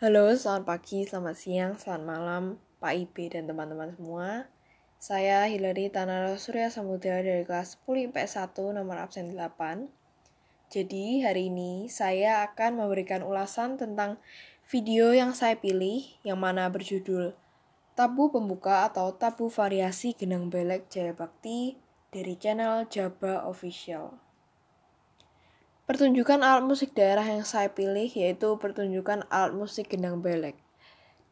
Halo, selamat pagi, selamat siang, selamat malam, Pak IB dan teman-teman semua. Saya Hilary Tanara Surya Samudra dari kelas 10 IPS 1 nomor absen 8. Jadi, hari ini saya akan memberikan ulasan tentang video yang saya pilih yang mana berjudul Tabu Pembuka atau Tabu Variasi Genang Belek Jaya Bakti dari channel Jaba Official. Pertunjukan alat musik daerah yang saya pilih yaitu pertunjukan alat musik gendang belek.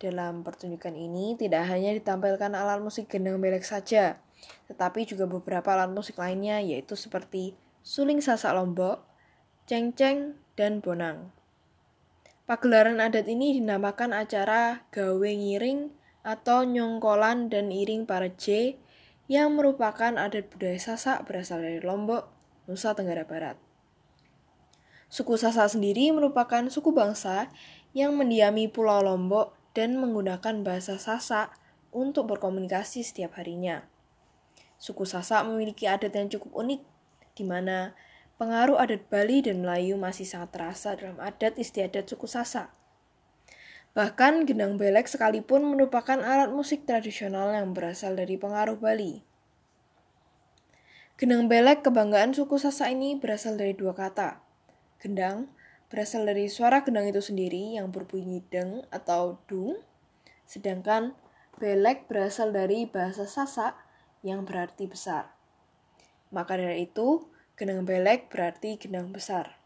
Dalam pertunjukan ini tidak hanya ditampilkan alat musik gendang belek saja, tetapi juga beberapa alat musik lainnya yaitu seperti suling sasak lombok, ceng-ceng, dan bonang. Pagelaran adat ini dinamakan acara gawe ngiring atau nyongkolan dan iring para J yang merupakan adat budaya Sasak berasal dari Lombok, Nusa Tenggara Barat. Suku Sasak sendiri merupakan suku bangsa yang mendiami Pulau Lombok dan menggunakan bahasa Sasak untuk berkomunikasi setiap harinya. Suku Sasak memiliki adat yang cukup unik, di mana pengaruh adat Bali dan Melayu masih sangat terasa dalam adat istiadat suku Sasak. Bahkan gendang belek sekalipun merupakan alat musik tradisional yang berasal dari pengaruh Bali. Gendang belek kebanggaan suku Sasak ini berasal dari dua kata, Gendang berasal dari suara gendang itu sendiri yang berbunyi deng atau dung, sedangkan belek berasal dari bahasa Sasak yang berarti besar. Maka dari itu, gendang belek berarti gendang besar.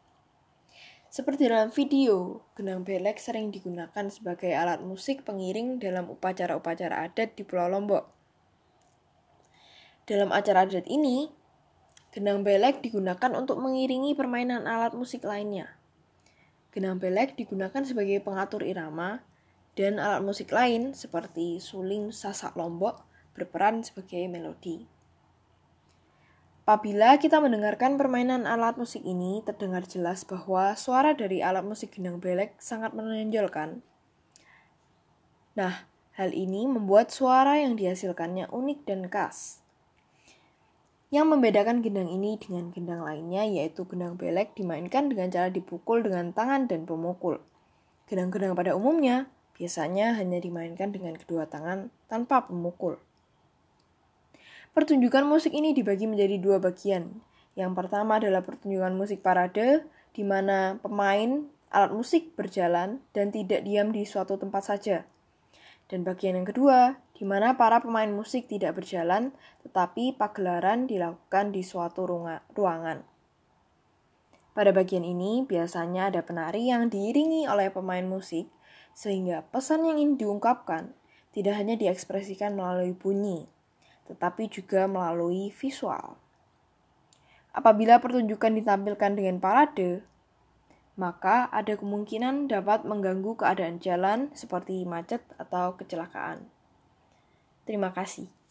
Seperti dalam video, gendang belek sering digunakan sebagai alat musik pengiring dalam upacara-upacara adat di Pulau Lombok. Dalam acara adat ini, Genang belek digunakan untuk mengiringi permainan alat musik lainnya. Genang belek digunakan sebagai pengatur irama, dan alat musik lain seperti suling sasak lombok berperan sebagai melodi. Apabila kita mendengarkan permainan alat musik ini, terdengar jelas bahwa suara dari alat musik gendang belek sangat menonjolkan. Nah, hal ini membuat suara yang dihasilkannya unik dan khas. Yang membedakan gendang ini dengan gendang lainnya yaitu gendang belek dimainkan dengan cara dipukul dengan tangan dan pemukul. Gendang-gendang pada umumnya biasanya hanya dimainkan dengan kedua tangan tanpa pemukul. Pertunjukan musik ini dibagi menjadi dua bagian. Yang pertama adalah pertunjukan musik parade, di mana pemain alat musik berjalan dan tidak diam di suatu tempat saja. Dan bagian yang kedua, di mana para pemain musik tidak berjalan, tetapi pagelaran dilakukan di suatu ruangan. Pada bagian ini, biasanya ada penari yang diiringi oleh pemain musik, sehingga pesan yang ingin diungkapkan tidak hanya diekspresikan melalui bunyi, tetapi juga melalui visual. Apabila pertunjukan ditampilkan dengan parade, maka ada kemungkinan dapat mengganggu keadaan jalan seperti macet atau kecelakaan. Terima kasih.